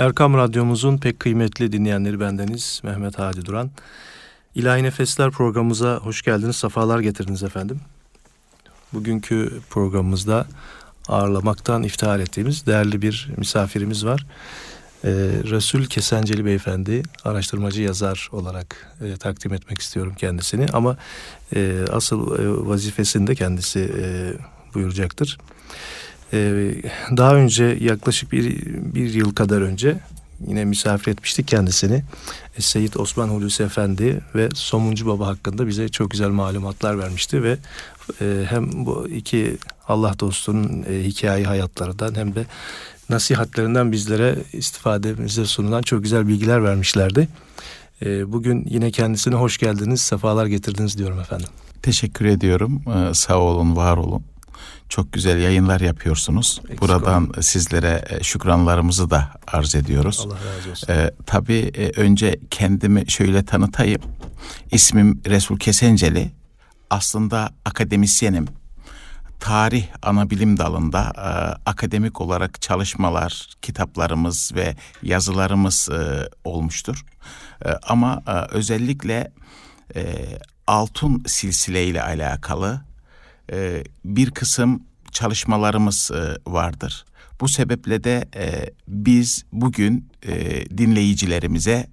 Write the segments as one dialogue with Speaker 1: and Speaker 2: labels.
Speaker 1: Erkam Radyomuzun pek kıymetli dinleyenleri bendeniz Mehmet Hadi Duran. İlahi Nefesler programımıza hoş geldiniz, sefalar getirdiniz efendim. Bugünkü programımızda ağırlamaktan iftihar ettiğimiz değerli bir misafirimiz var. Ee, Resul Kesenceli Beyefendi, araştırmacı yazar olarak e, takdim etmek istiyorum kendisini. Ama e, asıl e, vazifesinde kendisi e, buyuracaktır. Ee, daha önce yaklaşık bir, bir yıl kadar önce yine misafir etmiştik kendisini. E, Seyit Osman Hulusi Efendi ve Somuncu Baba hakkında bize çok güzel malumatlar vermişti ve e, hem bu iki Allah dostunun e, hikaye hayatlarından hem de nasihatlerinden bizlere istifademize sunulan çok güzel bilgiler vermişlerdi. E, bugün yine kendisine hoş geldiniz, sefalar getirdiniz diyorum efendim.
Speaker 2: Teşekkür ediyorum. Ee, sağ olun, var olun. Çok güzel yayınlar yapıyorsunuz. Eksik Buradan olun. sizlere e, şükranlarımızı da arz ediyoruz.
Speaker 1: Allah razı olsun.
Speaker 2: Ee, tabii e, önce kendimi şöyle tanıtayım. İsmim Resul Kesenceli. Aslında akademisyenim. Tarih ana bilim dalında e, akademik olarak çalışmalar, kitaplarımız ve yazılarımız e, olmuştur. E, ama e, özellikle e, altın silsile ile alakalı e, bir kısım çalışmalarımız e, vardır. Bu sebeple de e, biz bugün e, dinleyicilerimize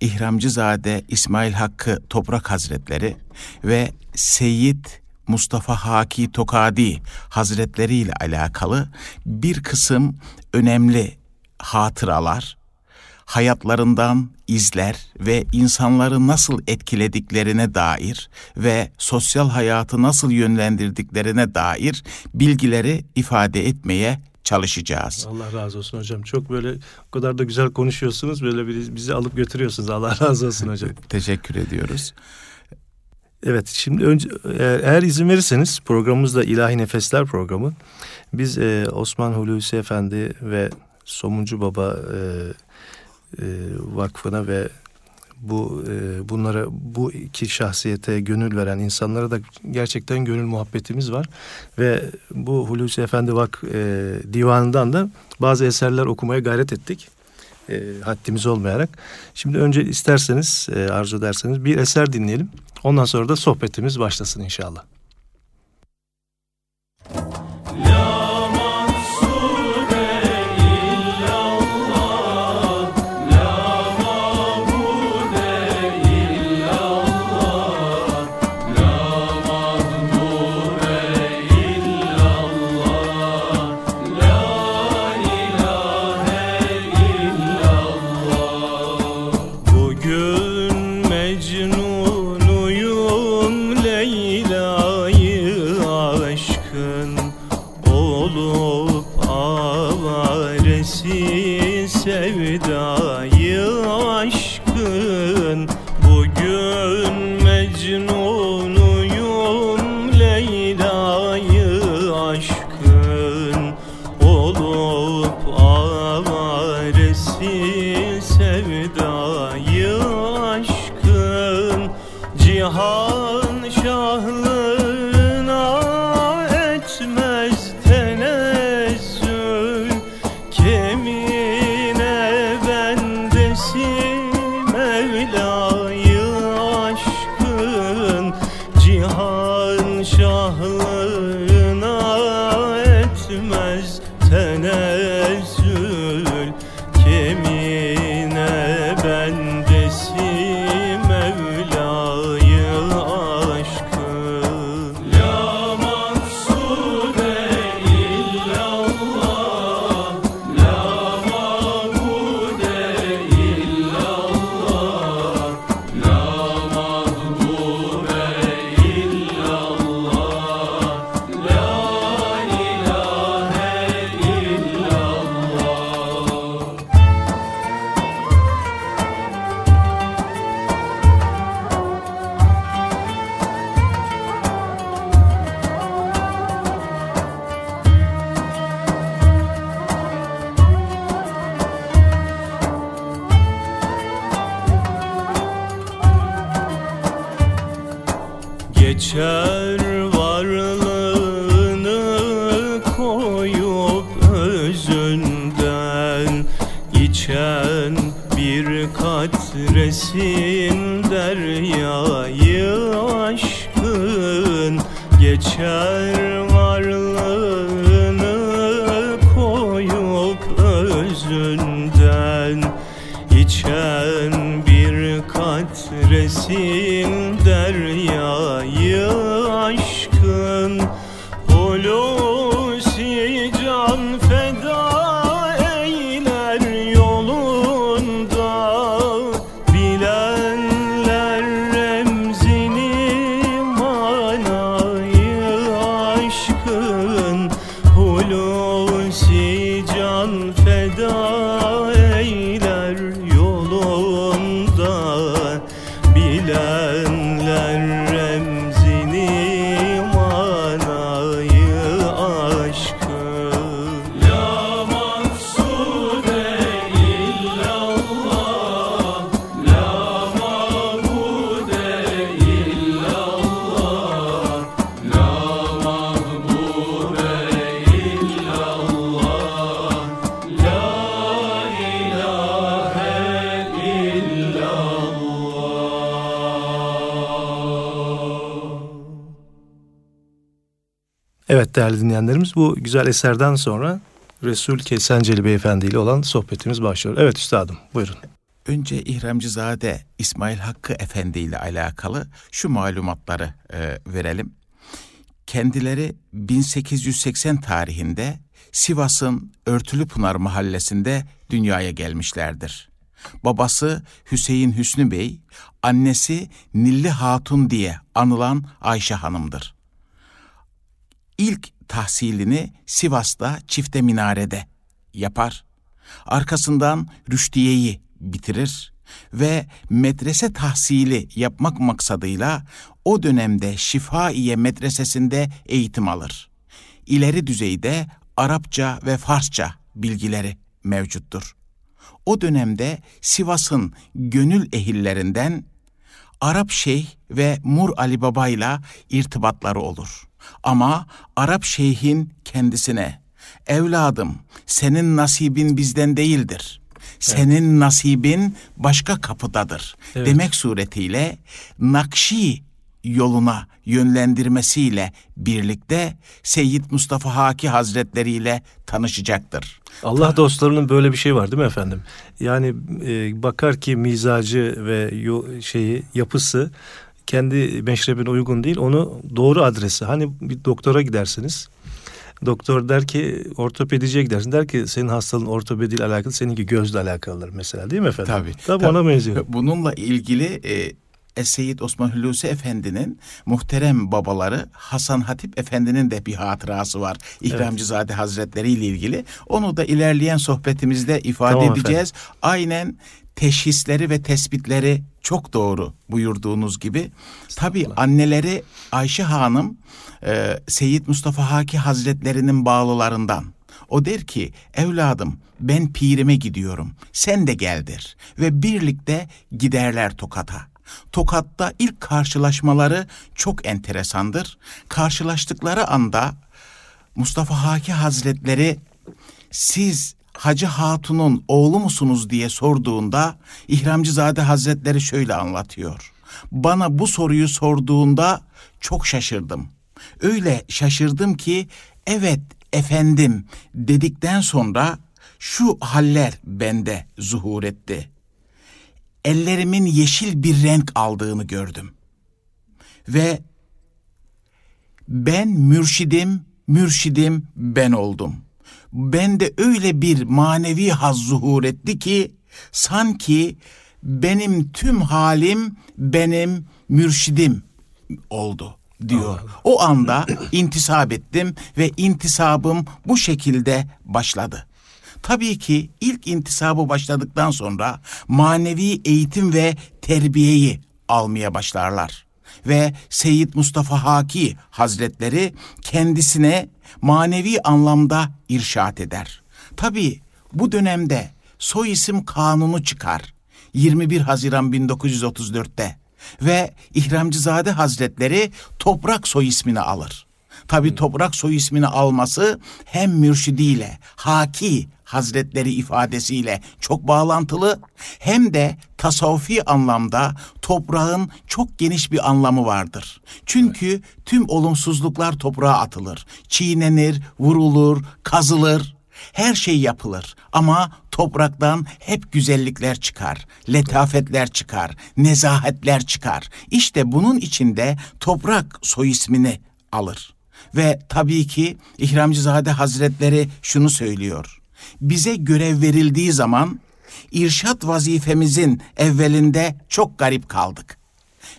Speaker 2: İhramcızade İsmail Hakkı Toprak Hazretleri ve Seyyid Mustafa Haki Tokadi Hazretleri ile alakalı bir kısım önemli hatıralar, hayatlarından izler ve insanları nasıl etkilediklerine dair ve sosyal hayatı nasıl yönlendirdiklerine dair bilgileri ifade etmeye çalışacağız.
Speaker 1: Allah razı olsun hocam. Çok böyle o kadar da güzel konuşuyorsunuz. Böyle bizi alıp götürüyorsunuz. Allah razı olsun hocam.
Speaker 2: Teşekkür ediyoruz.
Speaker 1: Evet şimdi önce eğer, izin verirseniz programımız da İlahi Nefesler programı. Biz e, Osman Hulusi Efendi ve Somuncu Baba e, e, Vakfı'na ve bu e, bunlara bu iki şahsiyete gönül veren insanlara da gerçekten gönül muhabbetimiz var ve bu Hulusi Efendi Vak e, divanından da bazı eserler okumaya gayret ettik. E, haddimiz olmayarak. Şimdi önce isterseniz e, arzu ederseniz bir eser dinleyelim. Ondan sonra da sohbetimiz başlasın inşallah. çaresi sevdayı aşkın cihan özünden içen bir katresin deryayı aşkın
Speaker 3: değerli dinleyenlerimiz bu güzel eserden sonra Resul Kesenceli Beyefendi ile olan sohbetimiz başlıyor. Evet üstadım buyurun.
Speaker 2: Önce İhramcızade İsmail Hakkı Efendi ile alakalı şu malumatları e, verelim. Kendileri 1880 tarihinde Sivas'ın Örtülüpınar mahallesinde dünyaya gelmişlerdir. Babası Hüseyin Hüsnü Bey, annesi Nilli Hatun diye anılan Ayşe Hanım'dır. İlk tahsilini Sivas'ta Çifte Minare'de yapar. Arkasından Rüşdiye'yi bitirir ve medrese tahsili yapmak maksadıyla o dönemde Şifaiye Medresesi'nde eğitim alır. İleri düzeyde Arapça ve Farsça bilgileri mevcuttur. O dönemde Sivas'ın gönül ehillerinden Arap Şeyh ve Mur Ali Baba ile irtibatları olur. Ama Arap Şeyh'in kendisine evladım senin nasibin bizden değildir. Senin nasibin başka kapıdadır
Speaker 3: Evet.
Speaker 2: demek suretiyle Nakşi yoluna yönlendirmesiyle birlikte Seyyid Mustafa Haki Hazretleri ile tanışacaktır.
Speaker 3: Allah dostlarının böyle bir şey var değil mi efendim? Yani e, bakar ki mizacı ve yo- şeyi yapısı kendi meşrebine uygun değil. Onu doğru adresi. Hani bir doktora gidersiniz. Doktor der ki ortopediciye gidersin. Der ki senin hastalığın ortopediyle alakalı seninki gözle alakalıdır mesela değil mi efendim?
Speaker 2: Tabii.
Speaker 3: Tabii,
Speaker 2: Tabii.
Speaker 3: ona benziyor.
Speaker 2: Bununla ilgili e, Es-Seyyid Osman Hulusi Efendi'nin muhterem babaları Hasan Hatip Efendi'nin de bir hatırası var. İhramcızade Hazretleri ile ilgili. Onu da ilerleyen sohbetimizde ifade
Speaker 3: Tamam
Speaker 2: edeceğiz. Aynen teşhisleri ve tespitleri çok doğru buyurduğunuz gibi. Tabii anneleri Ayşe Hanım e, Seyyid Mustafa Haki Hazretlerinin bağlılarından. O der ki evladım ben pirime gidiyorum sen de geldir ve birlikte giderler Tokat'a. Tokat'ta ilk karşılaşmaları çok enteresandır. Karşılaştıkları anda Mustafa Haki Hazretleri siz Hacı Hatun'un oğlu musunuz diye sorduğunda İhramcızade Hazretleri şöyle anlatıyor. Bana bu soruyu sorduğunda çok şaşırdım. Öyle şaşırdım ki evet efendim dedikten sonra şu haller bende zuhur etti. Ellerimin yeşil bir renk aldığını gördüm. Ve ben mürşidim, mürşidim ben oldum. Bende öyle bir manevi haz zuhur etti ki sanki benim tüm halim benim mürşidim oldu diyor. O anda intisap ettim ve intisabım bu şekilde başladı. Tabii ki ilk intisabı başladıktan sonra manevi eğitim ve terbiyeyi almaya başlarlar. Ve Seyyid Mustafa Haki Hazretleri kendisine manevi anlamda irşat eder. Tabii bu dönemde soy isim kanunu çıkar. 21 Haziran 1934'te ve İhramcızade Hazretleri toprak soy ismini alır. Tabi toprak soy ismini alması hem mürşidiyle Haki Hazretleri ifadesiyle çok bağlantılı hem de tasavvufi anlamda toprağın çok geniş bir anlamı vardır. Çünkü tüm olumsuzluklar toprağa atılır. Çiğnenir, vurulur, kazılır. Her şey yapılır ama topraktan hep güzellikler çıkar, letafetler çıkar, nezahetler çıkar. İşte bunun içinde toprak soy ismini alır. Ve tabii ki İhramcızade Hazretleri şunu söylüyor. Bize görev verildiği zaman irşat vazifemizin evvelinde çok garip kaldık.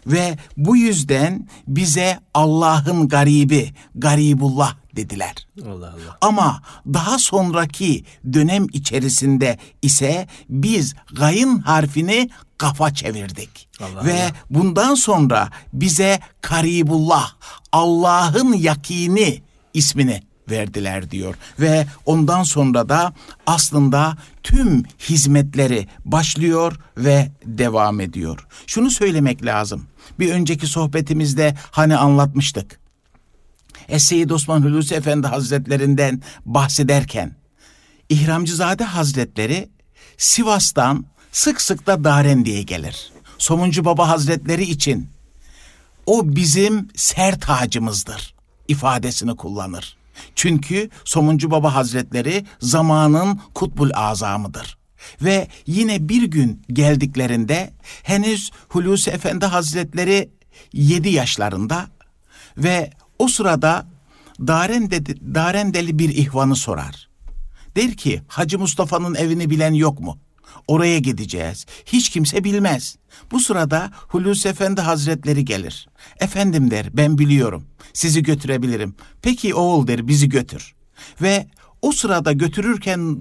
Speaker 2: Ve bu yüzden bize Allah'ın garibi, garibullah dediler.
Speaker 1: Allah Allah.
Speaker 2: Ama daha sonraki dönem içerisinde ise biz gayın harfini kafa çevirdik.
Speaker 1: Allah
Speaker 2: Ve
Speaker 1: Allah.
Speaker 2: bundan sonra bize Karibullah, Allah'ın yakini ismini verdiler diyor. Ve ondan sonra da aslında tüm hizmetleri başlıyor ve devam ediyor. Şunu söylemek lazım. Bir önceki sohbetimizde hani anlatmıştık. Es-Seyyid Osman Hulusi Efendi Hazretlerinden bahsederken İhramcızade Hazretleri Sivas'tan sık sık da Darendi'ye gelir. Somuncu Baba Hazretleri için o bizim ser tacımızdır ifadesini kullanır. Çünkü Somuncu Baba Hazretleri zamanın kutbul azamıdır. Ve yine bir gün geldiklerinde henüz Hulusi Efendi Hazretleri 7 yaşlarında ve o sırada Darende, Darendeli bir ihvanı sorar. Der ki Hacı Mustafa'nın evini bilen yok mu? Oraya gideceğiz. Hiç kimse bilmez. Bu sırada Hulusi Efendi Hazretleri gelir. Efendim der ben biliyorum. Sizi götürebilirim. Peki oğul der bizi götür. Ve o sırada götürürken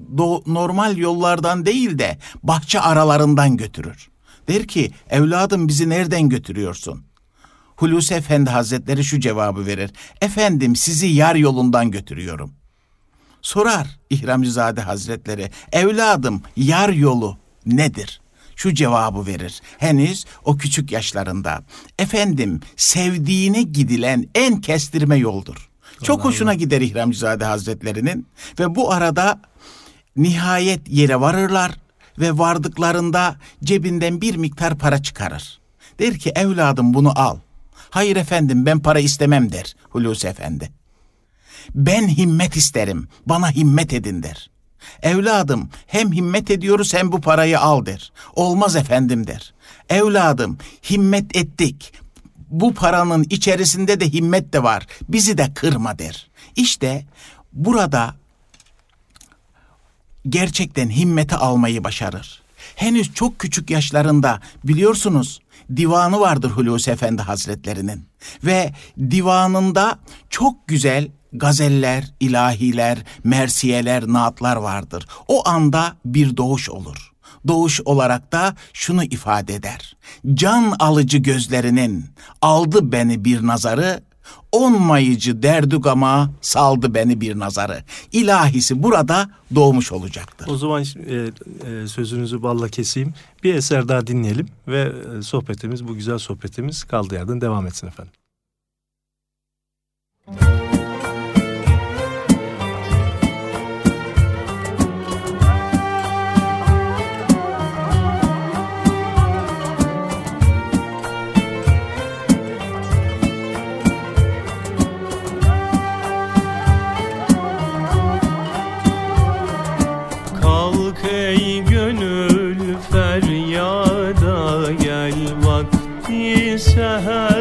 Speaker 2: normal yollardan değil de bahçe aralarından götürür. Der ki evladım bizi nereden götürüyorsun? Hulusi Efendi Hazretleri şu cevabı verir. Efendim sizi yar yolundan götürüyorum. Sorar İhramcızade Hazretleri, evladım yar yolu nedir? Şu cevabı verir. Henüz o küçük yaşlarında. Efendim sevdiğine gidilen en kestirme yoldur. Çok hoşuna gider İhramcızade Hazretlerinin ve bu arada nihayet yere varırlar ve vardıklarında cebinden bir miktar para çıkarır. Der ki evladım bunu al. Hayır efendim ben para istemem der Hulusi Efendi. Ben himmet isterim, bana himmet edin der. Evladım hem himmet ediyoruz hem bu parayı al der. Olmaz efendim der. Evladım himmet ettik. Bu paranın içerisinde de himmet de var. Bizi de kırma der. İşte burada gerçekten himmeti almayı başarır. Henüz çok küçük yaşlarında biliyorsunuz divanı vardır Hulusi Efendi Hazretlerinin ve divanında çok güzel gazeller, ilahiler, mersiyeler, naatlar vardır. O anda bir doğuş olur. Doğuş olarak da şunu ifade eder. Can alıcı gözlerinin aldı beni bir nazarı, onmayıcı derdugama saldı beni bir nazarı. İlahisi burada doğmuş olacaktır.
Speaker 1: O zaman e, e, sözünüzü balla keseyim. Bir eser daha dinleyelim ve e, sohbetimiz, bu güzel sohbetimiz kaldığı yerden devam etsin efendim. जहाँ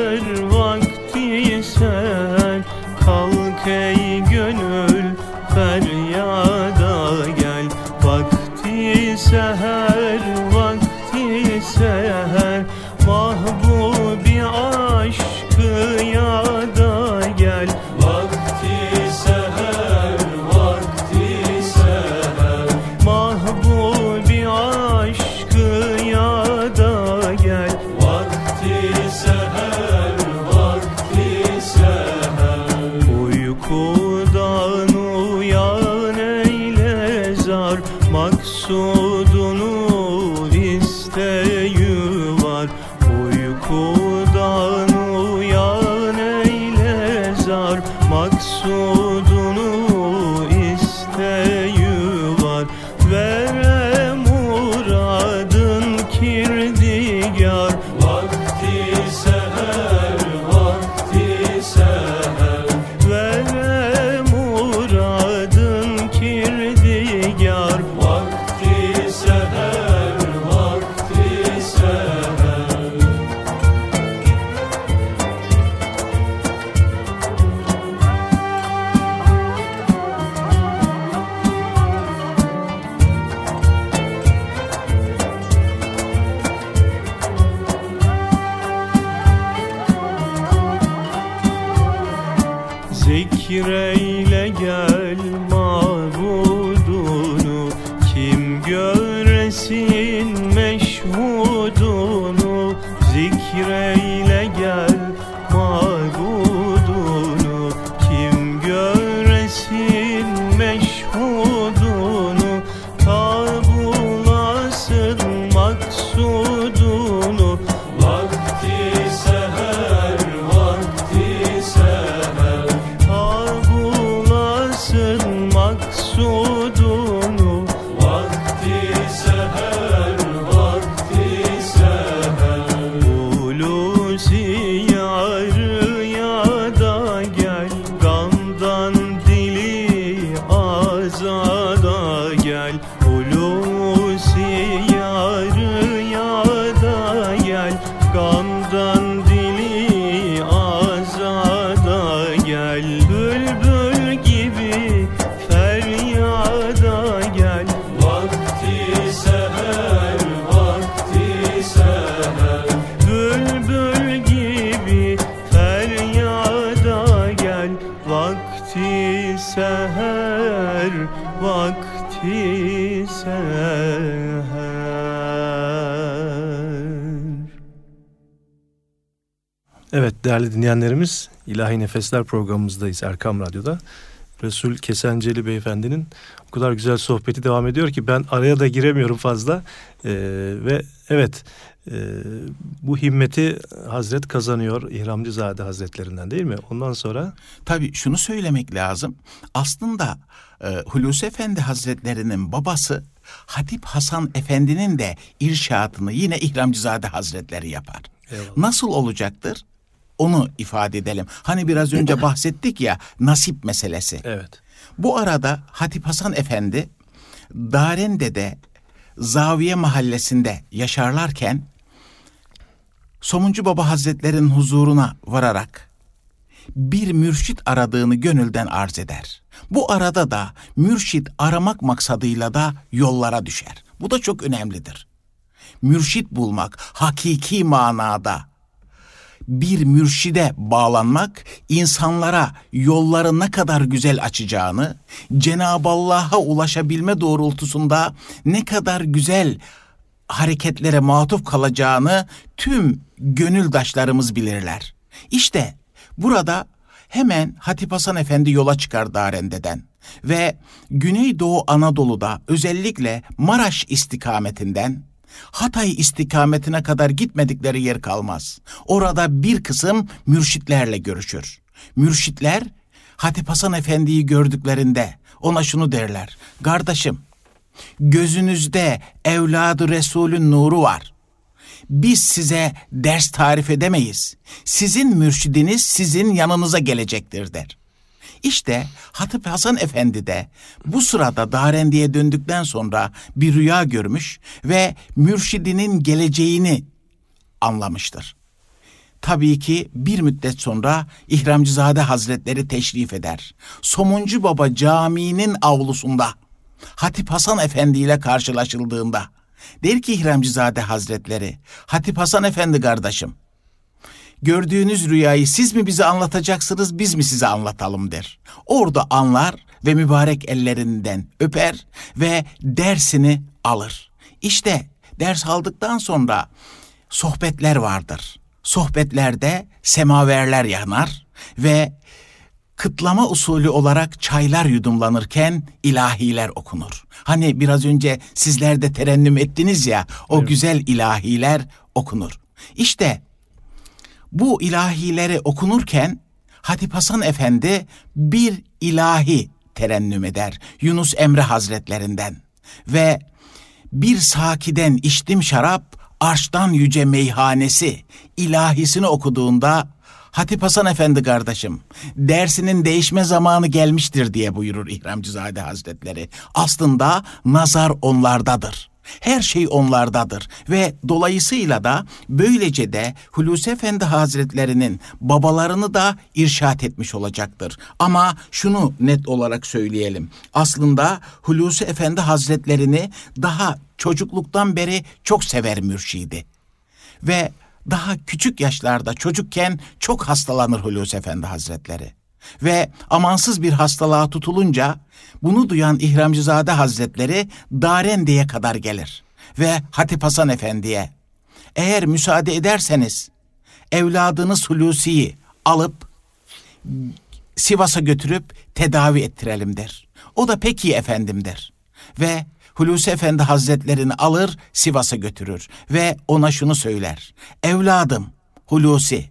Speaker 1: değerli dinleyenlerimiz İlahi Nefesler programımızdayız Erkam Radyo'da. Resul Kesenceli Beyefendinin o kadar güzel sohbeti devam ediyor ki ben araya da giremiyorum fazla. Ee, ve evet e, bu himmeti Hazret kazanıyor İhramcızade Hazretlerinden değil mi? Ondan sonra
Speaker 2: Tabii şunu söylemek lazım. Aslında e, Hulusi Efendi Hazretlerinin babası Hatip Hasan Efendi'nin de irşatını yine İhramcızade Hazretleri yapar.
Speaker 1: Eyvallah.
Speaker 2: Nasıl olacaktır? Onu ifade edelim. Hani biraz önce bahsettik ya nasip meselesi.
Speaker 1: evet
Speaker 2: Bu arada Hatip Hasan Efendi Darende'de Zaviye mahallesinde yaşarlarken Somuncu Baba Hazretlerinin huzuruna vararak bir mürşit aradığını gönülden arz eder. Bu arada da mürşit aramak maksadıyla da yollara düşer. Bu da çok önemlidir. Mürşit bulmak hakiki manada bir mürşide bağlanmak insanlara yolları ne kadar güzel açacağını, Cenab-ı Allah'a ulaşabilme doğrultusunda ne kadar güzel hareketlere matuf kalacağını tüm gönüldaşlarımız bilirler. İşte burada hemen Hatip Hasan Efendi yola çıkar Darende'den ve Güneydoğu Anadolu'da özellikle Maraş istikametinden Hatay istikametine kadar gitmedikleri yer kalmaz. Orada bir kısım mürşitlerle görüşür. Mürşitler Hatip Hasan Efendi'yi gördüklerinde ona şunu derler. Kardeşim gözünüzde evladı Resulün nuru var. Biz size ders tarif edemeyiz. Sizin mürşidiniz sizin yanınıza gelecektir der. İşte Hatip Hasan Efendi de bu sırada Darendi'ye döndükten sonra bir rüya görmüş ve mürşidinin geleceğini anlamıştır. Tabii ki bir müddet sonra İhramcızade Hazretleri teşrif eder. Somuncu Baba Camii'nin avlusunda Hatip Hasan Efendi ile karşılaşıldığında der ki İhramcızade Hazretleri, Hatip Hasan Efendi kardeşim, gördüğünüz rüyayı siz mi bize anlatacaksınız, biz mi size anlatalım der. Orada anlar ve mübarek ellerinden öper ve dersini alır. İşte ders aldıktan sonra sohbetler vardır. Sohbetlerde semaverler yanar ve kıtlama usulü olarak çaylar yudumlanırken ilahiler okunur. Hani biraz önce sizler de terennüm ettiniz ya o
Speaker 1: Evet.
Speaker 2: güzel ilahiler okunur. İşte bu ilahileri okunurken Hatip Hasan Efendi bir ilahi terennüm eder Yunus Emre Hazretlerinden ve bir sakiden içtim şarap arştan yüce meyhanesi ilahisini okuduğunda Hatip Hasan Efendi kardeşim dersinin değişme zamanı gelmiştir diye buyurur İhramcızade Hazretleri. Aslında nazar onlardadır. Her şey onlardadır ve dolayısıyla da böylece de Hulusi Efendi Hazretlerinin babalarını da irşat etmiş olacaktır. Ama şunu net olarak söyleyelim. Aslında Hulusi Efendi Hazretlerini daha çocukluktan beri çok sever mürşidi. Ve daha küçük yaşlarda çocukken çok hastalanır Hulusi Efendi Hazretleri. Ve amansız bir hastalığa tutulunca bunu duyan İhramcızade Hazretleri Darende'ye kadar gelir ve Hatip Hasan Efendi'ye eğer müsaade ederseniz evladınız Hulusi'yi alıp Sivas'a götürüp tedavi ettirelim der. O da peki efendim der. Ve Hulusi Efendi Hazretlerini alır Sivas'a götürür ve ona şunu söyler. Evladım Hulusi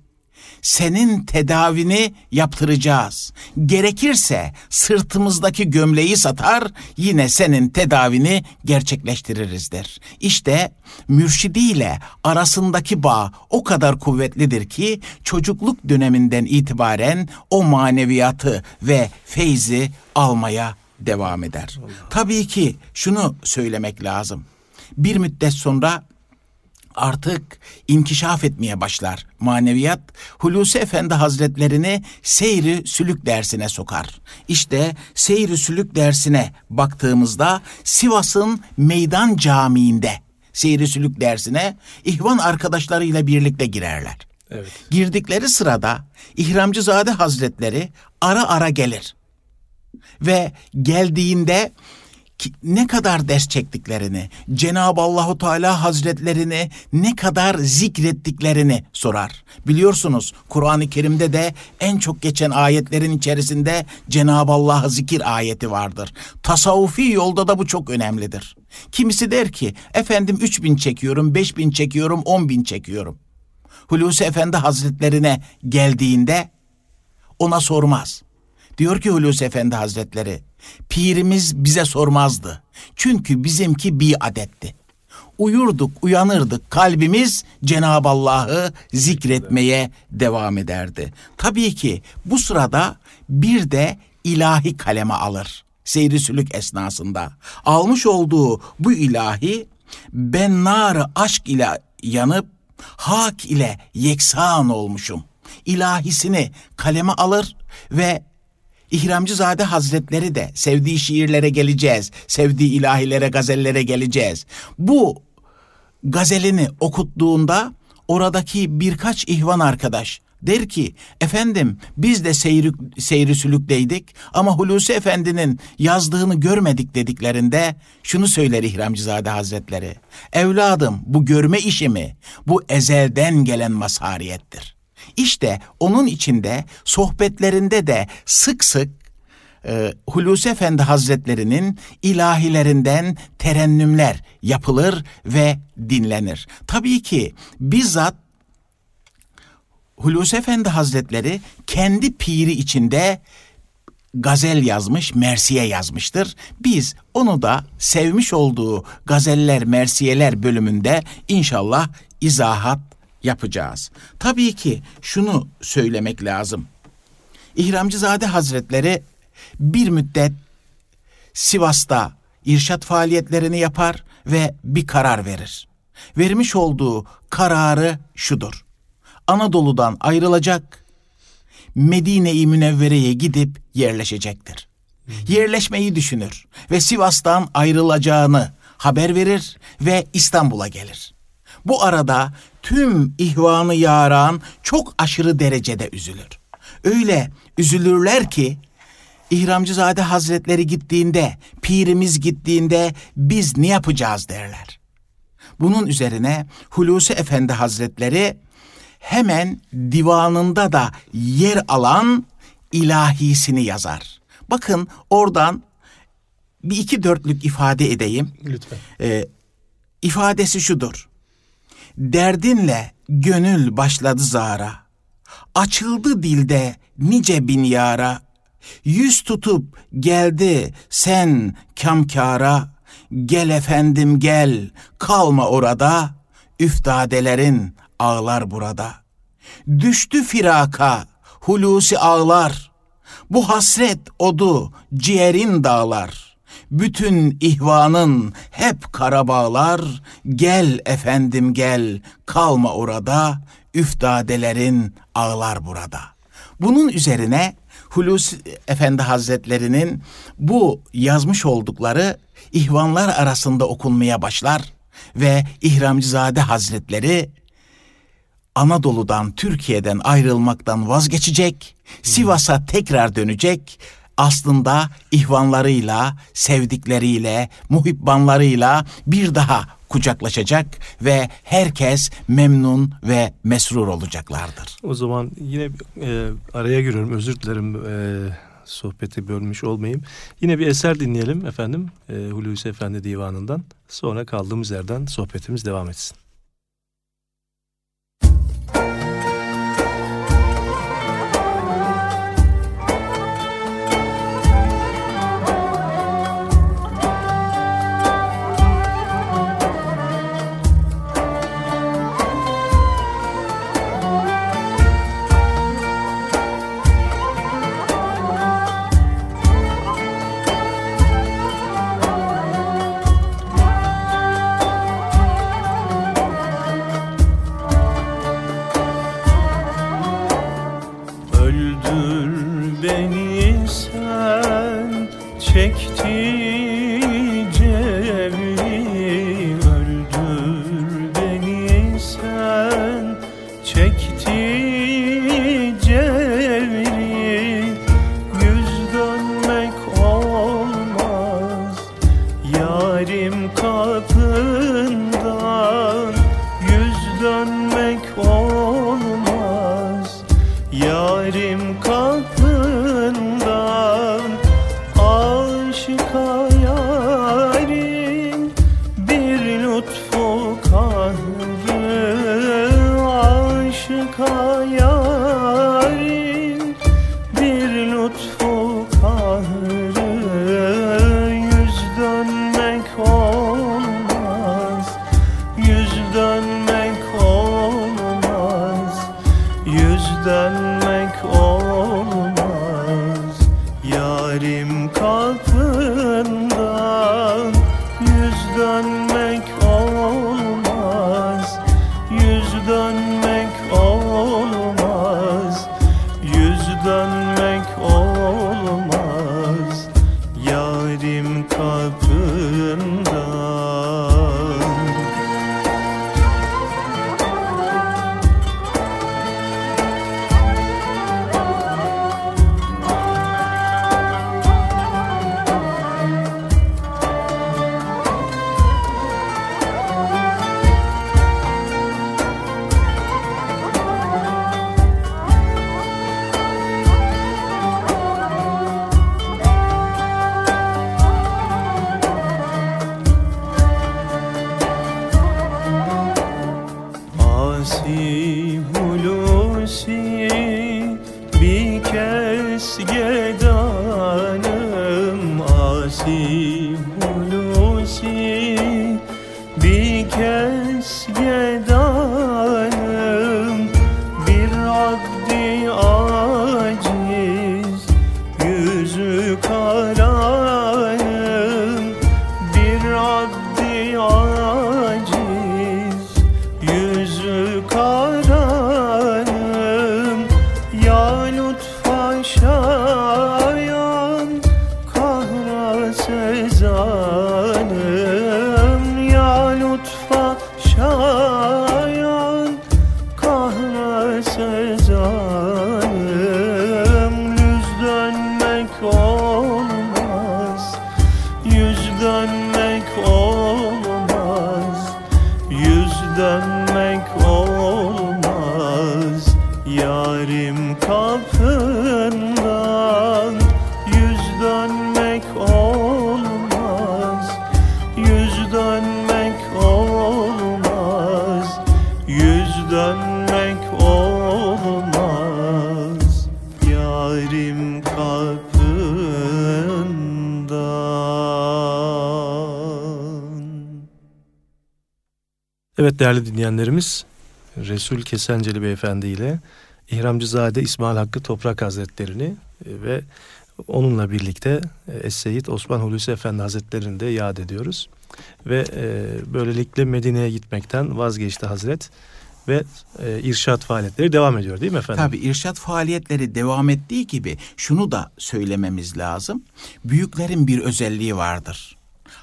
Speaker 2: senin tedavini yaptıracağız. Gerekirse sırtımızdaki gömleği satar yine senin tedavini gerçekleştiririz der. İşte mürşidiyle arasındaki bağ o kadar kuvvetlidir ki çocukluk döneminden itibaren o maneviyatı ve feyzi almaya devam eder. Tabii ki şunu söylemek lazım. Bir müddet sonra artık inkişaf etmeye başlar maneviyat. Hulusi Efendi Hazretlerini seyri sülük dersine sokar. İşte seyri sülük dersine baktığımızda Sivas'ın Meydan Camii'nde seyri sülük dersine ihvan arkadaşlarıyla birlikte girerler. Evet. Girdikleri sırada İhramcızade Hazretleri ara ara gelir. Ve geldiğinde ne kadar ders çektiklerini, Cenab-ı Allahu Teala Hazretlerini ne kadar zikrettiklerini sorar. Biliyorsunuz Kur'an-ı Kerim'de de en çok geçen ayetlerin içerisinde Cenab-ı Allah'a zikir ayeti vardır. Tasavvufi yolda da bu çok önemlidir. Kimisi der ki efendim üç bin çekiyorum, beş bin çekiyorum, on bin çekiyorum. Hulusi Efendi Hazretlerine geldiğinde ona sormaz. Diyor ki Hulusi Efendi Hazretleri, pirimiz bize sormazdı. Çünkü bizimki bir adetti. Uyurduk, uyanırdık, kalbimiz Cenab-ı Allah'ı zikretmeye devam ederdi. Tabii ki bu sırada bir de ilahi kaleme alır. Seyri sülük esnasında. Almış olduğu bu ilahi ben nar aşk ile yanıp hak ile yeksan olmuşum. İlahisini kaleme alır ve İhramcızade Hazretleri de sevdiği şiirlere geleceğiz. Sevdiği ilahilere, gazellere geleceğiz. Bu gazelini okuttuğunda oradaki birkaç ihvan arkadaş der ki efendim biz de seyri, seyri sülükteydik ama Hulusi Efendi'nin yazdığını görmedik dediklerinde şunu söyler İhramcızade Hazretleri. Evladım bu görme işi mi? Bu ezelden gelen masariyettir. İşte onun içinde sohbetlerinde de sık sık e, Hulusi Efendi Hazretlerinin ilahilerinden terennümler yapılır ve dinlenir. Tabii ki bizzat Hulusi Efendi Hazretleri kendi piri içinde gazel yazmış, mersiye yazmıştır. Biz onu da sevmiş olduğu gazeller, mersiyeler bölümünde inşallah izahat yapacağız. Tabii ki şunu söylemek lazım. İhramcızade Hazretleri bir müddet Sivas'ta irşat faaliyetlerini yapar ve bir karar verir. Vermiş olduğu kararı şudur. Anadolu'dan ayrılacak, Medine-i Münevvere'ye gidip yerleşecektir. Yerleşmeyi düşünür ve Sivas'tan ayrılacağını haber verir ve İstanbul'a gelir. Bu arada tüm ihvanı yaran çok aşırı derecede üzülür. Öyle üzülürler ki İhramcızade Hazretleri gittiğinde, pirimiz gittiğinde biz ne yapacağız derler. Bunun üzerine Hulusi Efendi Hazretleri hemen divanında da yer alan ilahisini yazar. Bakın oradan bir iki dörtlük ifade edeyim.
Speaker 1: Lütfen.
Speaker 2: Ee, ifadesi şudur. Derdinle gönül başladı zara. Açıldı dilde nice bin yara. Yüz tutup geldi sen kamkara. Gel efendim gel kalma orada. Üftadelerin ağlar burada. Düştü firaka hulusi ağlar. Bu hasret odu ciğerin dağlar.'' Bütün ihvanın hep karabağlar, gel efendim gel, kalma orada, üftadelerin ağlar burada. Bunun üzerine Hulusi Efendi Hazretlerinin bu yazmış oldukları ihvanlar arasında okunmaya başlar ve İhramcızade Hazretleri Anadolu'dan, Türkiye'den ayrılmaktan vazgeçecek, Sivas'a tekrar dönecek. Aslında ihvanlarıyla, sevdikleriyle, muhibbanlarıyla bir daha kucaklaşacak ve herkes memnun ve mesrur olacaklardır.
Speaker 1: O zaman yine e, araya giriyorum özür dilerim e, sohbeti bölmüş olmayayım. Yine bir eser dinleyelim efendim e, Hulusi Efendi Divanı'ndan. Sonra kaldığımız yerden sohbetimiz devam etsin. Evet değerli dinleyenlerimiz Resul Kesenceli Beyefendi ile İhramcızade İsmail Hakkı Toprak Hazretlerini e, ve onunla birlikte e, Es-Seyyid Osman Hulusi Efendi Hazretlerini de yad ediyoruz. Ve e, böylelikle Medine'ye gitmekten vazgeçti Hazret ve irşat faaliyetleri devam ediyor değil mi efendim?
Speaker 2: Tabii irşat faaliyetleri devam ettiği gibi şunu da söylememiz lazım. Büyüklerin bir özelliği vardır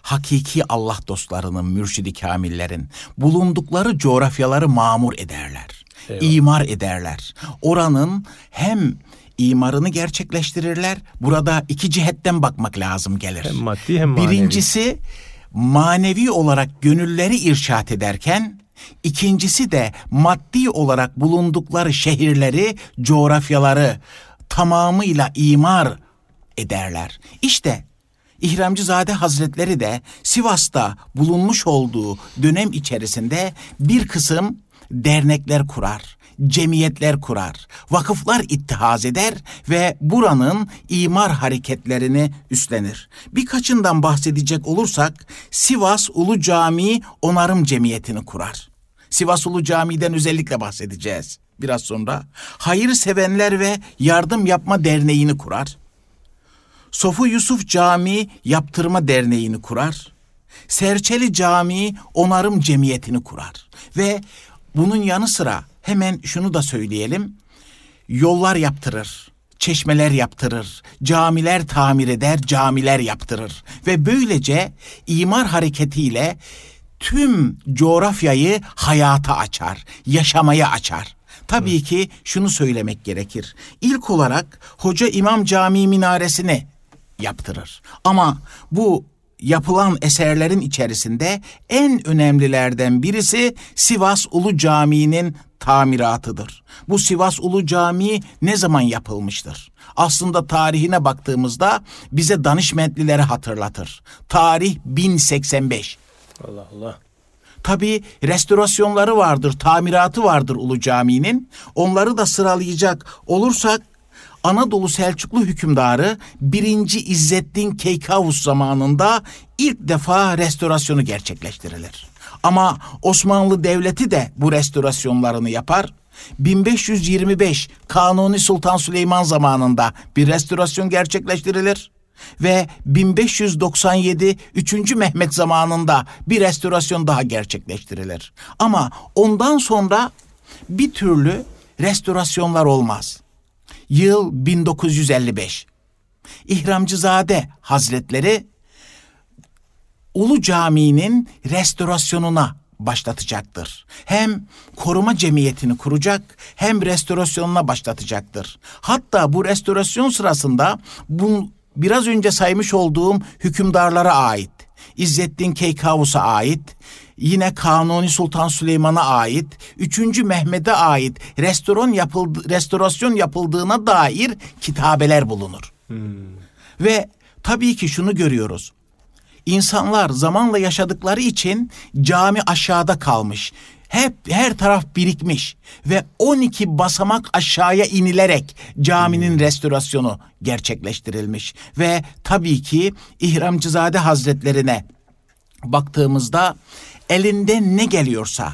Speaker 2: hakiki Allah dostlarının, mürşidi kamillerin bulundukları coğrafyaları mamur ederler.
Speaker 1: Eyvallah.
Speaker 2: imar ederler. Oranın hem imarını gerçekleştirirler. Burada iki cihetten bakmak lazım gelir.
Speaker 1: Hem maddi hem manevi.
Speaker 2: Birincisi manevi olarak gönülleri irşat ederken ikincisi de maddi olarak bulundukları şehirleri, coğrafyaları tamamıyla imar ederler. İşte İhramcızade Hazretleri de Sivas'ta bulunmuş olduğu dönem içerisinde bir kısım dernekler kurar, cemiyetler kurar, vakıflar ittihaz eder ve buranın imar hareketlerini üstlenir. Birkaçından bahsedecek olursak Sivas Ulu Camii Onarım Cemiyeti'ni kurar. Sivas Ulu Camii'den özellikle bahsedeceğiz biraz sonra. Hayır Sevenler ve Yardım Yapma Derneği'ni kurar. Sofu Yusuf Camii Yaptırma Derneği'ni kurar. Serçeli Camii Onarım Cemiyeti'ni kurar. Ve bunun yanı sıra hemen şunu da söyleyelim. Yollar yaptırır, çeşmeler yaptırır, camiler tamir eder, camiler yaptırır. Ve böylece imar hareketiyle tüm coğrafyayı hayata açar, yaşamaya açar. Tabii ki şunu söylemek gerekir. İlk olarak Hoca İmam Camii minaresini yaptırır. Ama bu yapılan eserlerin içerisinde en önemlilerden birisi Sivas Ulu Camii'nin tamiratıdır. Bu Sivas Ulu Camii ne zaman yapılmıştır? Aslında tarihine baktığımızda bize danışmentlileri hatırlatır. Tarih 1085.
Speaker 1: Allah Allah.
Speaker 2: Tabii restorasyonları vardır, tamiratı vardır Ulu Cami'nin. Onları da sıralayacak olursak Anadolu Selçuklu hükümdarı 1. İzzettin Keykavus zamanında ilk defa restorasyonu gerçekleştirilir. Ama Osmanlı Devleti de bu restorasyonlarını yapar. 1525 Kanuni Sultan Süleyman zamanında bir restorasyon gerçekleştirilir ve 1597 3. Mehmet zamanında bir restorasyon daha gerçekleştirilir. Ama ondan sonra bir türlü restorasyonlar olmaz. Yıl 1955. İhramcızade Hazretleri Ulu Camii'nin restorasyonuna başlatacaktır. Hem koruma cemiyetini kuracak hem restorasyonuna başlatacaktır. Hatta bu restorasyon sırasında bu biraz önce saymış olduğum hükümdarlara ait, İzzettin Keykavus'a ait, yine Kanuni Sultan Süleyman'a ait, 3. Mehmet'e ait restoran yapıldı, restorasyon yapıldığına dair kitabeler bulunur. Ve tabii ki şunu görüyoruz. İnsanlar zamanla yaşadıkları için cami aşağıda kalmış. Hep her taraf birikmiş ve 12 basamak aşağıya inilerek caminin restorasyonu gerçekleştirilmiş ve tabii ki İhramcızade Hazretlerine baktığımızda elinde ne geliyorsa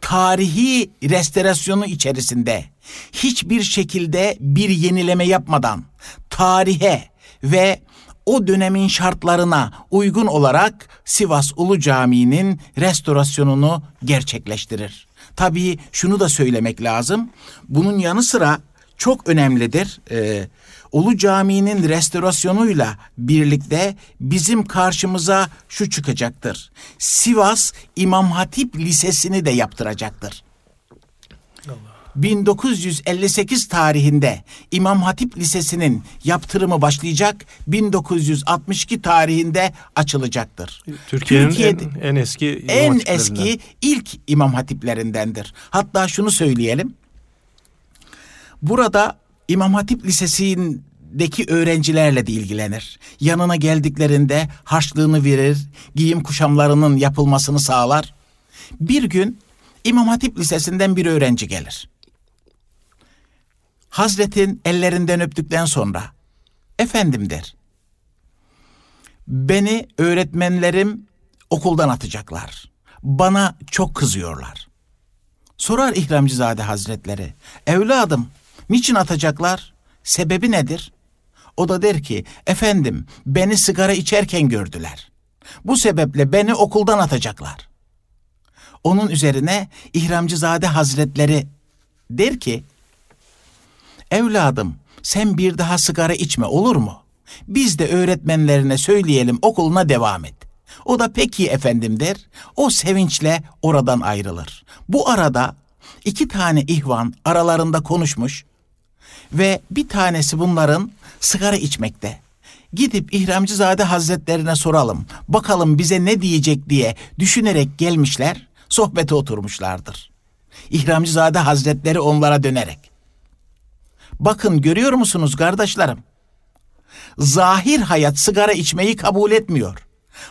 Speaker 2: tarihi restorasyonu içerisinde hiçbir şekilde bir yenileme yapmadan tarihe ve o dönemin şartlarına uygun olarak Sivas Ulu Camii'nin restorasyonunu gerçekleştirir. Tabii şunu da söylemek lazım. Bunun yanı sıra çok önemlidir. Ee, Ulu Camii'nin restorasyonuyla birlikte bizim karşımıza şu çıkacaktır. Sivas İmam Hatip Lisesi'ni de yaptıracaktır. 1958 tarihinde İmam Hatip Lisesi'nin yaptırımı başlayacak, 1962 tarihinde açılacaktır.
Speaker 1: Türkiye'nin
Speaker 2: Türkiye'de-
Speaker 1: en, en eski imam
Speaker 2: En eski ilk İmam Hatiplerindendir. Hatta şunu söyleyelim. Burada İmam Hatip Lisesi'ndeki öğrencilerle de ilgilenir. Yanına geldiklerinde harçlığını verir, giyim kuşamlarının yapılmasını sağlar. Bir gün İmam Hatip Lisesi'nden bir öğrenci gelir. Hazretin ellerinden öptükten sonra efendim der. Beni öğretmenlerim okuldan atacaklar. Bana çok kızıyorlar. Sorar İhramcızade Hazretleri. Evladım niçin atacaklar? Sebebi nedir? O da der ki efendim beni sigara içerken gördüler. Bu sebeple beni okuldan atacaklar. Onun üzerine İhramcızade Hazretleri der ki Evladım sen bir daha sigara içme olur mu? Biz de öğretmenlerine söyleyelim okuluna devam et. O da peki efendim der. O sevinçle oradan ayrılır. Bu arada iki tane ihvan aralarında konuşmuş ve bir tanesi bunların sigara içmekte. Gidip İhramcızade Hazretlerine soralım. Bakalım bize ne diyecek diye düşünerek gelmişler, sohbete oturmuşlardır. İhramcızade Hazretleri onlara dönerek. Bakın görüyor musunuz kardeşlerim? Zahir hayat sigara içmeyi kabul etmiyor.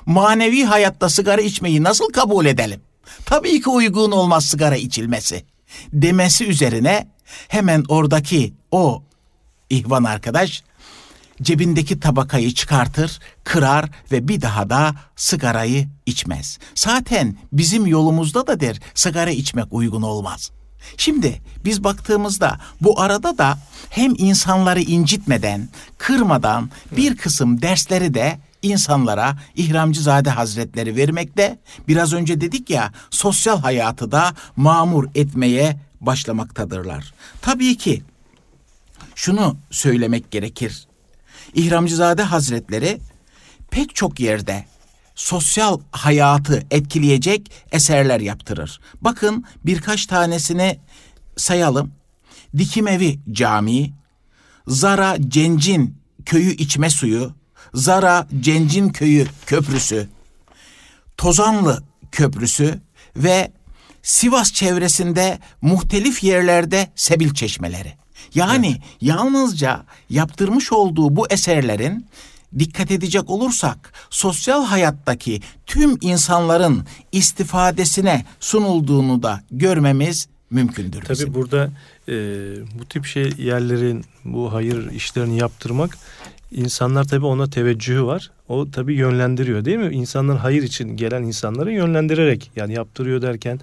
Speaker 2: Manevi hayatta sigara içmeyi nasıl kabul edelim? Tabii ki uygun olmaz sigara içilmesi. Demesi üzerine hemen oradaki o ihvan arkadaş cebindeki tabakayı çıkartır, kırar ve bir daha da sigarayı içmez. Zaten bizim yolumuzda da der sigara içmek uygun olmaz. Şimdi biz baktığımızda bu arada da hem insanları incitmeden, kırmadan bir kısım dersleri de insanlara İhramcızade Hazretleri vermekte. Biraz önce dedik ya sosyal hayatı da mamur etmeye başlamaktadırlar. Tabii ki şunu söylemek gerekir. İhramcızade Hazretleri pek çok yerde sosyal hayatı etkileyecek eserler yaptırır. Bakın birkaç tanesini sayalım. Dikimevi Camii, Zara Cencin Köyü içme suyu, Zara Cencin Köyü Köprüsü, Tozanlı Köprüsü ve Sivas çevresinde muhtelif yerlerde sebil çeşmeleri. Yani evet. yalnızca yaptırmış olduğu bu eserlerin dikkat edecek olursak sosyal hayattaki tüm insanların istifadesine sunulduğunu da görmemiz mümkündür.
Speaker 1: Tabii bizim. burada e, bu tip şey yerlerin bu hayır işlerini yaptırmak insanlar tabii ona teveccühü var. O tabii yönlendiriyor değil mi? İnsanlar hayır için gelen insanları yönlendirerek yani yaptırıyor derken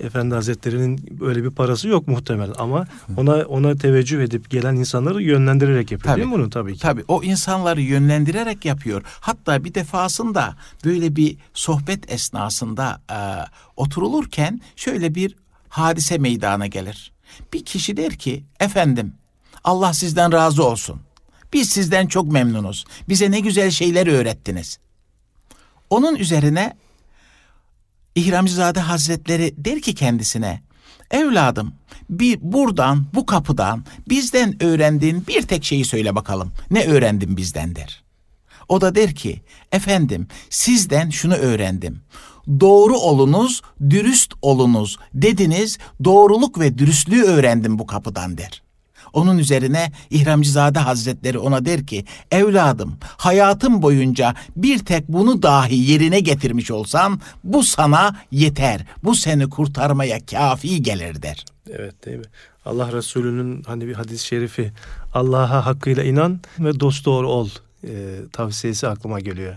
Speaker 1: Efendi Hazretleri'nin böyle bir parası yok muhtemelen ama ona ona teveccüh edip gelen insanları yönlendirerek yapıyor tabii, değil mi bunu tabii ki?
Speaker 2: Tabii o insanları yönlendirerek yapıyor. Hatta bir defasında böyle bir sohbet esnasında e, oturulurken şöyle bir hadise meydana gelir. Bir kişi der ki efendim Allah sizden razı olsun. Biz sizden çok memnunuz. Bize ne güzel şeyler öğrettiniz. Onun üzerine İhramcızade Hazretleri der ki kendisine, evladım bir buradan bu kapıdan bizden öğrendiğin bir tek şeyi söyle bakalım. Ne öğrendin bizden der. O da der ki, efendim sizden şunu öğrendim. Doğru olunuz, dürüst olunuz dediniz, doğruluk ve dürüstlüğü öğrendim bu kapıdan der. Onun üzerine İhramcızade Hazretleri ona der ki, evladım hayatım boyunca bir tek bunu dahi yerine getirmiş olsan bu sana yeter, bu seni kurtarmaya kafi gelir der.
Speaker 1: Evet değil mi? Allah Resulü'nün hani bir hadis-i şerifi Allah'a hakkıyla inan ve dost doğru ol e, tavsiyesi aklıma geliyor.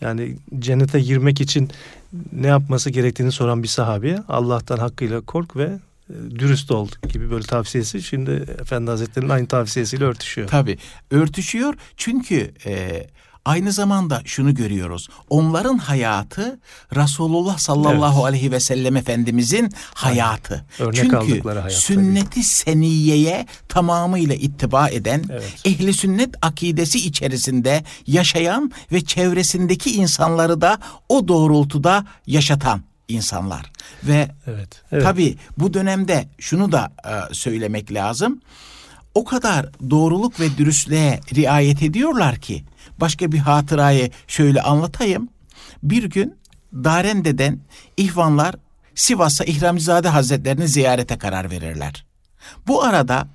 Speaker 1: Yani cennete girmek için ne yapması gerektiğini soran bir sahabi Allah'tan hakkıyla kork ve dürüst ol gibi böyle tavsiyesi şimdi Efendi Hazretleri'nin aynı tavsiyesiyle örtüşüyor.
Speaker 2: Tabii örtüşüyor çünkü e, aynı zamanda şunu görüyoruz. Onların hayatı Resulullah sallallahu evet. aleyhi ve sellem Efendimizin hayatı.
Speaker 1: Örnek Çünkü hayat.
Speaker 2: sünneti tabii. seniyeye tamamıyla ittiba eden, evet. ehli sünnet akidesi içerisinde yaşayan ve çevresindeki insanları da o doğrultuda yaşatan insanlar. Ve evet, evet. tabii bu dönemde şunu da e, söylemek lazım. O kadar doğruluk ve dürüstlüğe riayet ediyorlar ki başka bir hatırayı şöyle anlatayım. Bir gün Darende'den ihvanlar Sivas'a İhramcızade Hazretlerini ziyarete karar verirler. Bu arada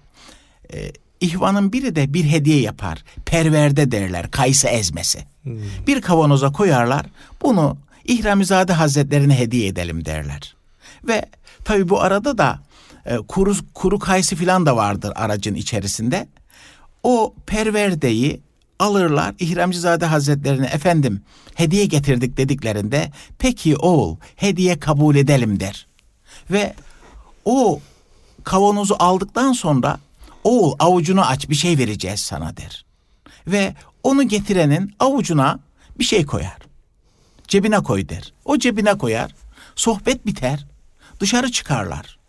Speaker 2: e, ihvanın biri de bir hediye yapar. Perverde derler, kayısı ezmesi. Hmm. Bir kavanoza koyarlar. Bunu İhramizade Hazretlerine hediye edelim derler. Ve tabi bu arada da e, kuru, kuru kayısı filan da vardır aracın içerisinde. O perverdeyi alırlar İhramcızade Hazretlerine efendim hediye getirdik dediklerinde peki oğul hediye kabul edelim der. Ve o kavanozu aldıktan sonra oğul avucunu aç bir şey vereceğiz sana der. Ve onu getirenin avucuna bir şey koyar. Cebine koy der. O cebine koyar. Sohbet biter. Dışarı çıkarlar.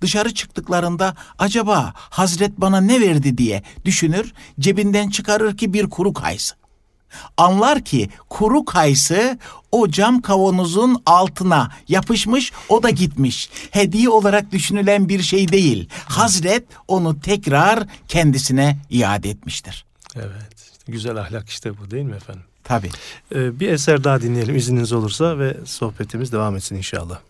Speaker 2: Dışarı çıktıklarında acaba Hazret bana ne verdi diye düşünür. Cebinden çıkarır ki bir kuru kayısı. Anlar ki kuru kayısı o cam kavanozun altına yapışmış o da gitmiş. Hediye olarak düşünülen bir şey değil. Hazret onu tekrar kendisine iade etmiştir.
Speaker 4: Evet. güzel ahlak işte bu değil mi efendim?
Speaker 2: Tabii.
Speaker 4: Ee, bir eser daha dinleyelim izniniz olursa ve sohbetimiz devam etsin inşallah.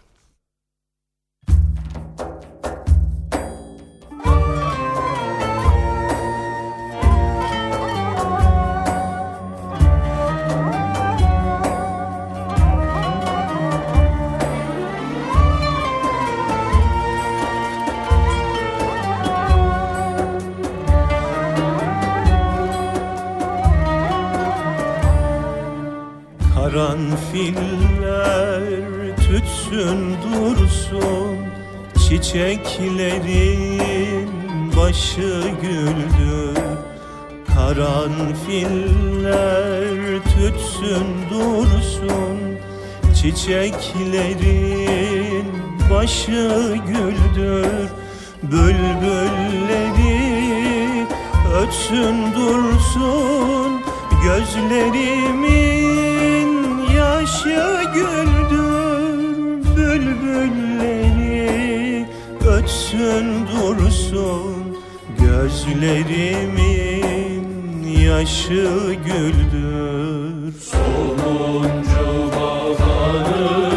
Speaker 1: Karanfiller tütsün dursun. Çiçeklerin başı güldür Karanfiller tütsün dursun. Çiçeklerin başı güldür Bülbülleri ötsün dursun. Gözlerimin yaşı güldür Bülbülleri ötsün dursun Gözlerimin yaşı güldür. Sonuncu baharın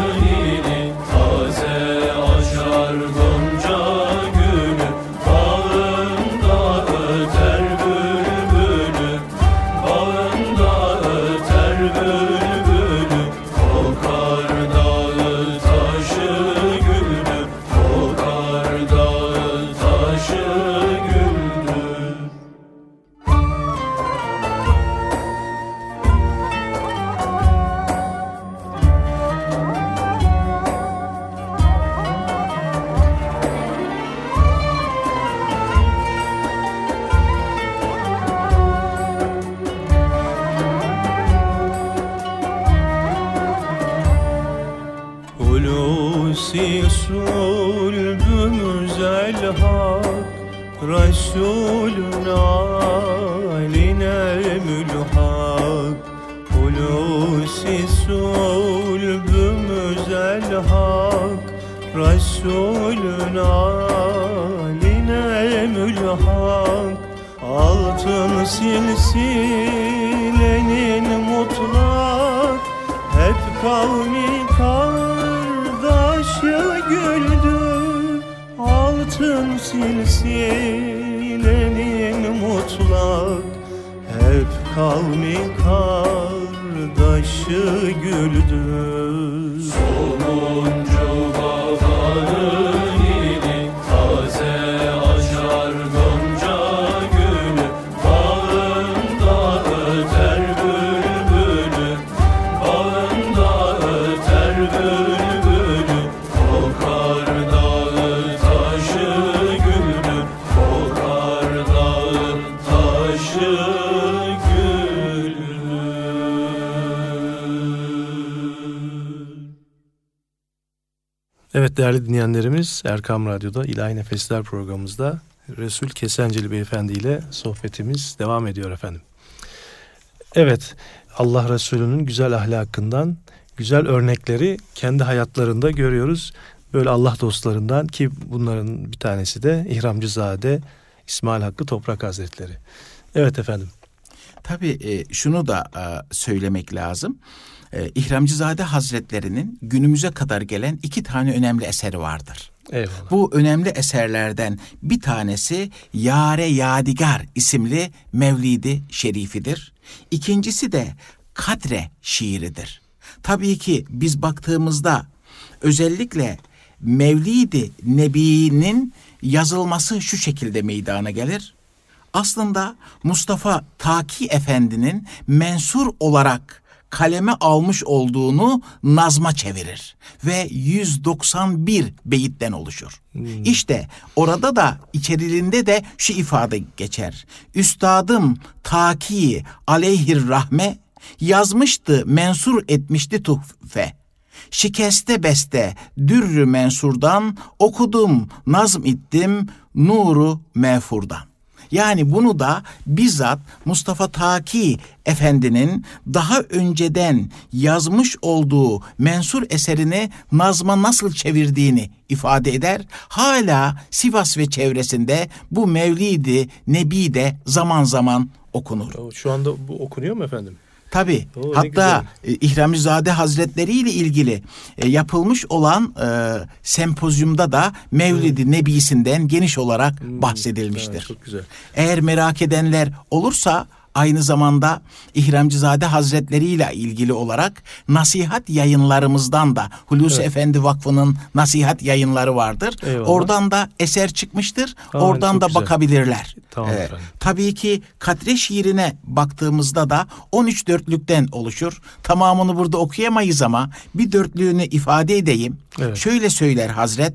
Speaker 4: Evet değerli dinleyenlerimiz Erkam Radyo'da İlahi Nefesler programımızda Resul Kesenceli Beyefendi ile sohbetimiz devam ediyor efendim. Evet Allah Resulü'nün güzel ahlakından güzel örnekleri kendi hayatlarında görüyoruz. Böyle Allah dostlarından ki bunların bir tanesi de İhramcızade İsmail Hakkı Toprak Hazretleri. Evet efendim.
Speaker 2: Tabii e, şunu da e, söylemek lazım. E, İhramcızade Hazretlerinin günümüze kadar gelen iki tane önemli eseri vardır.
Speaker 4: Eyvallah.
Speaker 2: Bu önemli eserlerden bir tanesi Yare Yadigar isimli Mevlidi Şerifidir. İkincisi de Kadre şiiridir. Tabii ki biz baktığımızda özellikle Mevlidi Nebi'nin yazılması şu şekilde meydana gelir. Aslında Mustafa Taki Efendi'nin mensur olarak kaleme almış olduğunu nazma çevirir ve 191 beyitten oluşur. İşte orada da içeriğinde de şu ifade geçer. Üstadım Taki aleyhir rahme yazmıştı mensur etmişti tuhfe. Şikeste beste dürrü mensurdan okudum nazm ettim nuru mefurdan. Yani bunu da bizzat Mustafa Taki Efendi'nin daha önceden yazmış olduğu mensur eserini nazma nasıl çevirdiğini ifade eder. Hala Sivas ve çevresinde bu Mevlidi Nebi de zaman zaman okunur.
Speaker 1: Şu anda bu okunuyor mu efendim?
Speaker 2: Tabi. Hatta e, İhramizade Hazretleri ile ilgili e, yapılmış olan e, sempozyumda da Mevlidi Nebisinden geniş olarak bahsedilmiştir.
Speaker 1: Evet, çok güzel.
Speaker 2: Eğer merak edenler olursa aynı zamanda İhramcızade Hazretleri ile ilgili olarak nasihat yayınlarımızdan da Hulusi
Speaker 1: Evet.
Speaker 2: Efendi Vakfı'nın nasihat yayınları vardır.
Speaker 1: Eyvallah.
Speaker 2: Oradan da eser çıkmıştır.
Speaker 1: Aa,
Speaker 2: Oradan da
Speaker 1: güzel.
Speaker 2: bakabilirler.
Speaker 1: Tamam
Speaker 2: Ee,
Speaker 1: efendim.
Speaker 2: Tabii ki Kadre şiirine baktığımızda da 13 dörtlükten oluşur. Tamamını burada okuyamayız ama bir dörtlüğünü ifade edeyim.
Speaker 1: Evet.
Speaker 2: Şöyle söyler Hazret.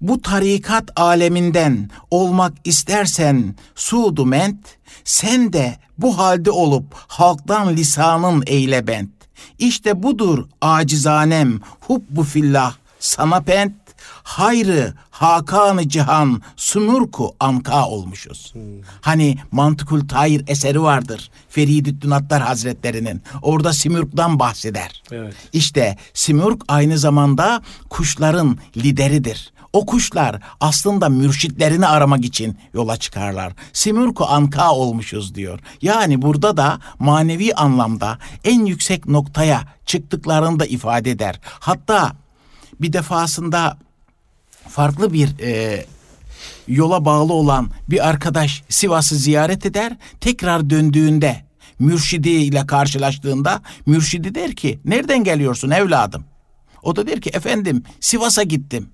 Speaker 2: Bu tarikat aleminden olmak istersen sudu ment, sen de bu halde olup halktan lisanın eyle bent. İşte budur acizanem hubbu fillah sana pent, hayrı hakanı cihan sumurku anka olmuşuz. Hani Mantıkul Tayir eseri vardır Feridüddin Attar Hazretlerinin. Orada Simürk'dan bahseder.
Speaker 1: Evet.
Speaker 2: İşte Simurg aynı zamanda kuşların lideridir. O kuşlar aslında mürşitlerini aramak için yola çıkarlar. Simurku anka olmuşuz diyor. Yani burada da manevi anlamda en yüksek noktaya çıktıklarını da ifade eder. Hatta bir defasında farklı bir e, yola bağlı olan bir arkadaş Sivas'ı ziyaret eder. Tekrar döndüğünde mürşidi ile karşılaştığında mürşidi der ki nereden geliyorsun evladım? O da der ki efendim Sivas'a gittim.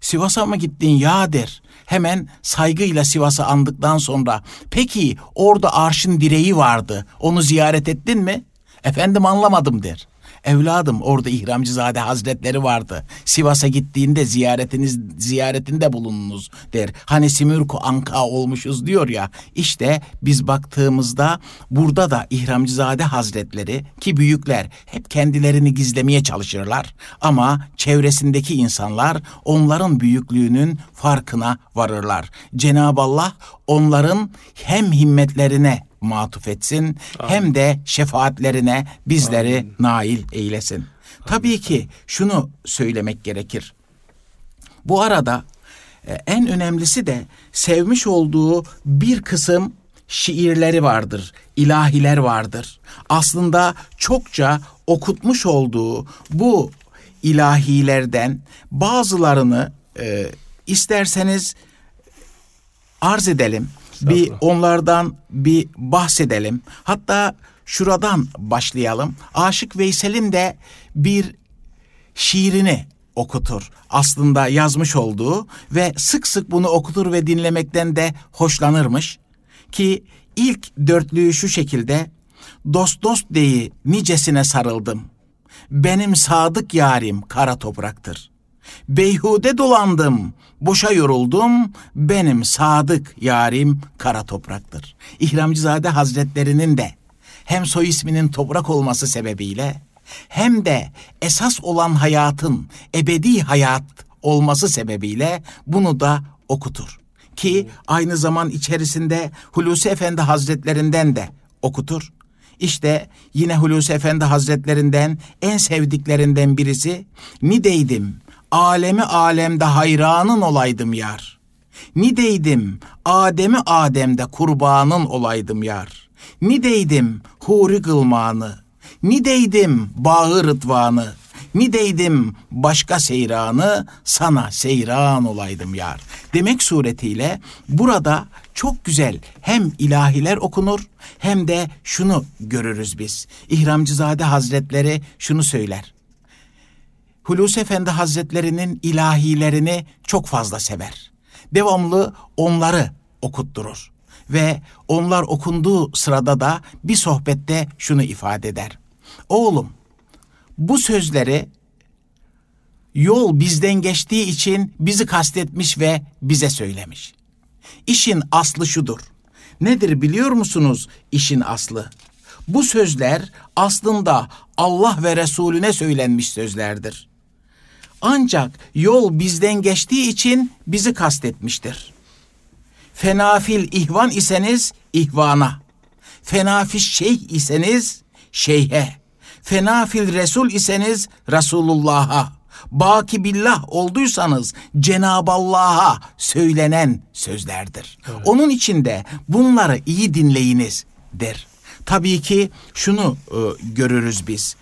Speaker 2: Sivas'a mı gittin ya der. Hemen saygıyla Sivas'ı andıktan sonra peki orada arşın direği vardı onu ziyaret ettin mi? Efendim anlamadım der. Evladım orada İhramcızade Hazretleri vardı. Sivas'a gittiğinde ziyaretiniz ziyaretinde bulununuz der. Hani Simürku Anka olmuşuz diyor ya. İşte biz baktığımızda burada da İhramcızade Hazretleri ki büyükler hep kendilerini gizlemeye çalışırlar. Ama çevresindeki insanlar onların büyüklüğünün farkına varırlar. Cenab-ı Allah onların hem himmetlerine matuf etsin hem de şefaatlerine bizleri nail eylesin. Tabii ki şunu söylemek gerekir. Bu arada e, en önemlisi de sevmiş olduğu bir kısım şiirleri vardır, ilahiler vardır. Aslında çokça okutmuş olduğu bu ilahilerden bazılarını e, isterseniz arz edelim. Bir onlardan bir bahsedelim. Hatta şuradan başlayalım. Aşık Veysel'in de bir şiirini okutur. Aslında yazmış olduğu ve sık sık bunu okutur ve dinlemekten de hoşlanırmış. Ki ilk dörtlüğü şu şekilde dost dost deyi nicesine sarıldım. Benim sadık yarim kara topraktır. Beyhude dolandım, boşa yoruldum, benim sadık yarim kara topraktır. İhramcızade Hazretlerinin de hem soy isminin toprak olması sebebiyle hem de esas olan hayatın ebedi hayat olması sebebiyle bunu da okutur. Ki aynı zaman içerisinde Hulusi Efendi Hazretlerinden de okutur. İşte yine Hulusi Efendi Hazretlerinden en sevdiklerinden birisi Nideydim, alemi alemde hayranın olaydım yar. Nideydim, Adem'i Adem'de kurbanın olaydım yar. Nideydim, huri kılmanı, nideydim, bağı rıdvanı, nideydim, başka seyranı, sana seyran olaydım yar. Demek suretiyle burada çok güzel hem ilahiler okunur hem de şunu görürüz biz. İhramcızade Hazretleri şunu söyler. Hulusi Efendi Hazretlerinin ilahilerini çok fazla sever. Devamlı onları okutturur. Ve onlar okunduğu sırada da bir sohbette şunu ifade eder. Oğlum bu sözleri yol bizden geçtiği için bizi kastetmiş ve bize söylemiş. İşin aslı şudur. Nedir biliyor musunuz işin aslı? Bu sözler aslında Allah ve Resulüne söylenmiş sözlerdir. Ancak yol bizden geçtiği için bizi kastetmiştir. Fenafil ihvan iseniz ihvana. Fenafil şeyh iseniz şeyhe. Fenafil Resul iseniz Resulullah'a. Baki billah olduysanız Cenab-ı Allah'a söylenen sözlerdir. Evet. Onun için de bunları iyi dinleyiniz der. Tabii ki şunu e, görürüz biz.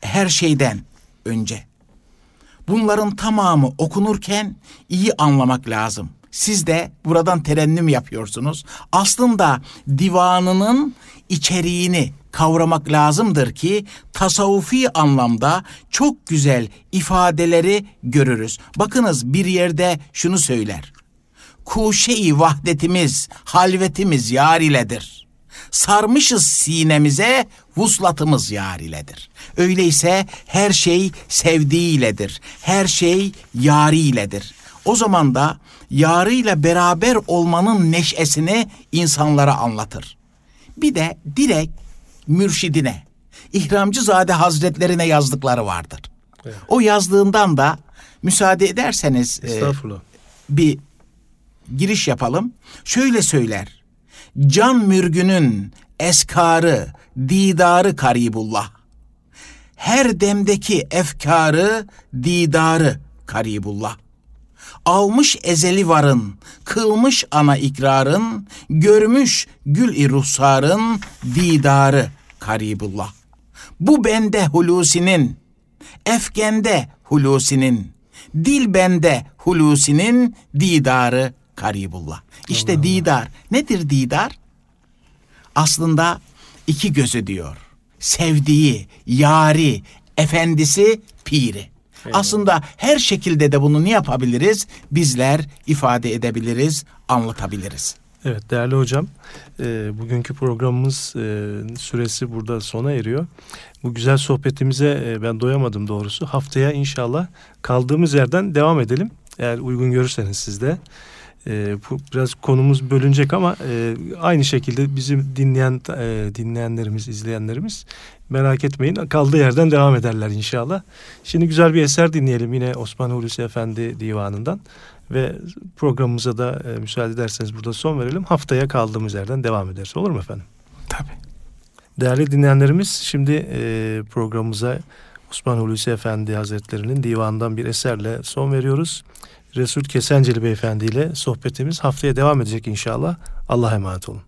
Speaker 2: Her şeyden önce bunların tamamı okunurken iyi anlamak lazım. Siz de buradan terennüm yapıyorsunuz. Aslında divanının içeriğini kavramak lazımdır ki tasavvufi anlamda çok güzel ifadeleri görürüz. Bakınız bir yerde şunu söyler. Kuşe-i vahdetimiz, halvetimiz yar iledir. Sarmışız sinemize, vuslatımız yar iledir. Öyleyse her şey sevdiğiyledir. Her şey yariyledir. O zaman da yarıyla beraber olmanın neşesini insanlara anlatır. Bir de direkt mürşidine, İhramcızade Hazretlerine yazdıkları vardır. Evet. O yazdığından da müsaade ederseniz e, bir giriş yapalım. Şöyle söyler. Can mürgünün eskarı, didarı karibullah. Her demdeki efkarı, didarı karibullah. Almış ezeli varın, kılmış ana ikrarın, görmüş gül-i ruhsarın didarı karibullah. Bu bende Hulusi'nin, efkende Hulusi'nin, dil bende Hulusi'nin didarı karibullah. İşte Allah didar. Allah. Nedir didar? Aslında iki gözü diyor. Sevdiği, yari, efendisi, piri. Eyvallah. Aslında her şekilde de bunu ne yapabiliriz? Bizler ifade edebiliriz, anlatabiliriz.
Speaker 1: Evet değerli hocam, e, bugünkü programımız e, süresi burada sona eriyor. Bu güzel sohbetimize e, ben doyamadım doğrusu. Haftaya inşallah kaldığımız yerden devam edelim. Eğer uygun görürseniz siz de. E, bu biraz konumuz bölünecek ama e, aynı şekilde bizim dinleyen e, dinleyenlerimiz, izleyenlerimiz merak etmeyin kaldığı yerden devam ederler inşallah. Şimdi güzel bir eser dinleyelim yine Osman Hulusi Efendi divanından ve programımıza da e, müsaade ederseniz burada son verelim. Haftaya kaldığımız yerden devam ederiz. Olur mu efendim?
Speaker 2: Tabii.
Speaker 1: Değerli dinleyenlerimiz şimdi e, programımıza Osman Hulusi Efendi Hazretleri'nin divanından bir eserle son veriyoruz. Resul Kesenceli Beyefendi ile sohbetimiz haftaya devam edecek inşallah. Allah'a emanet olun.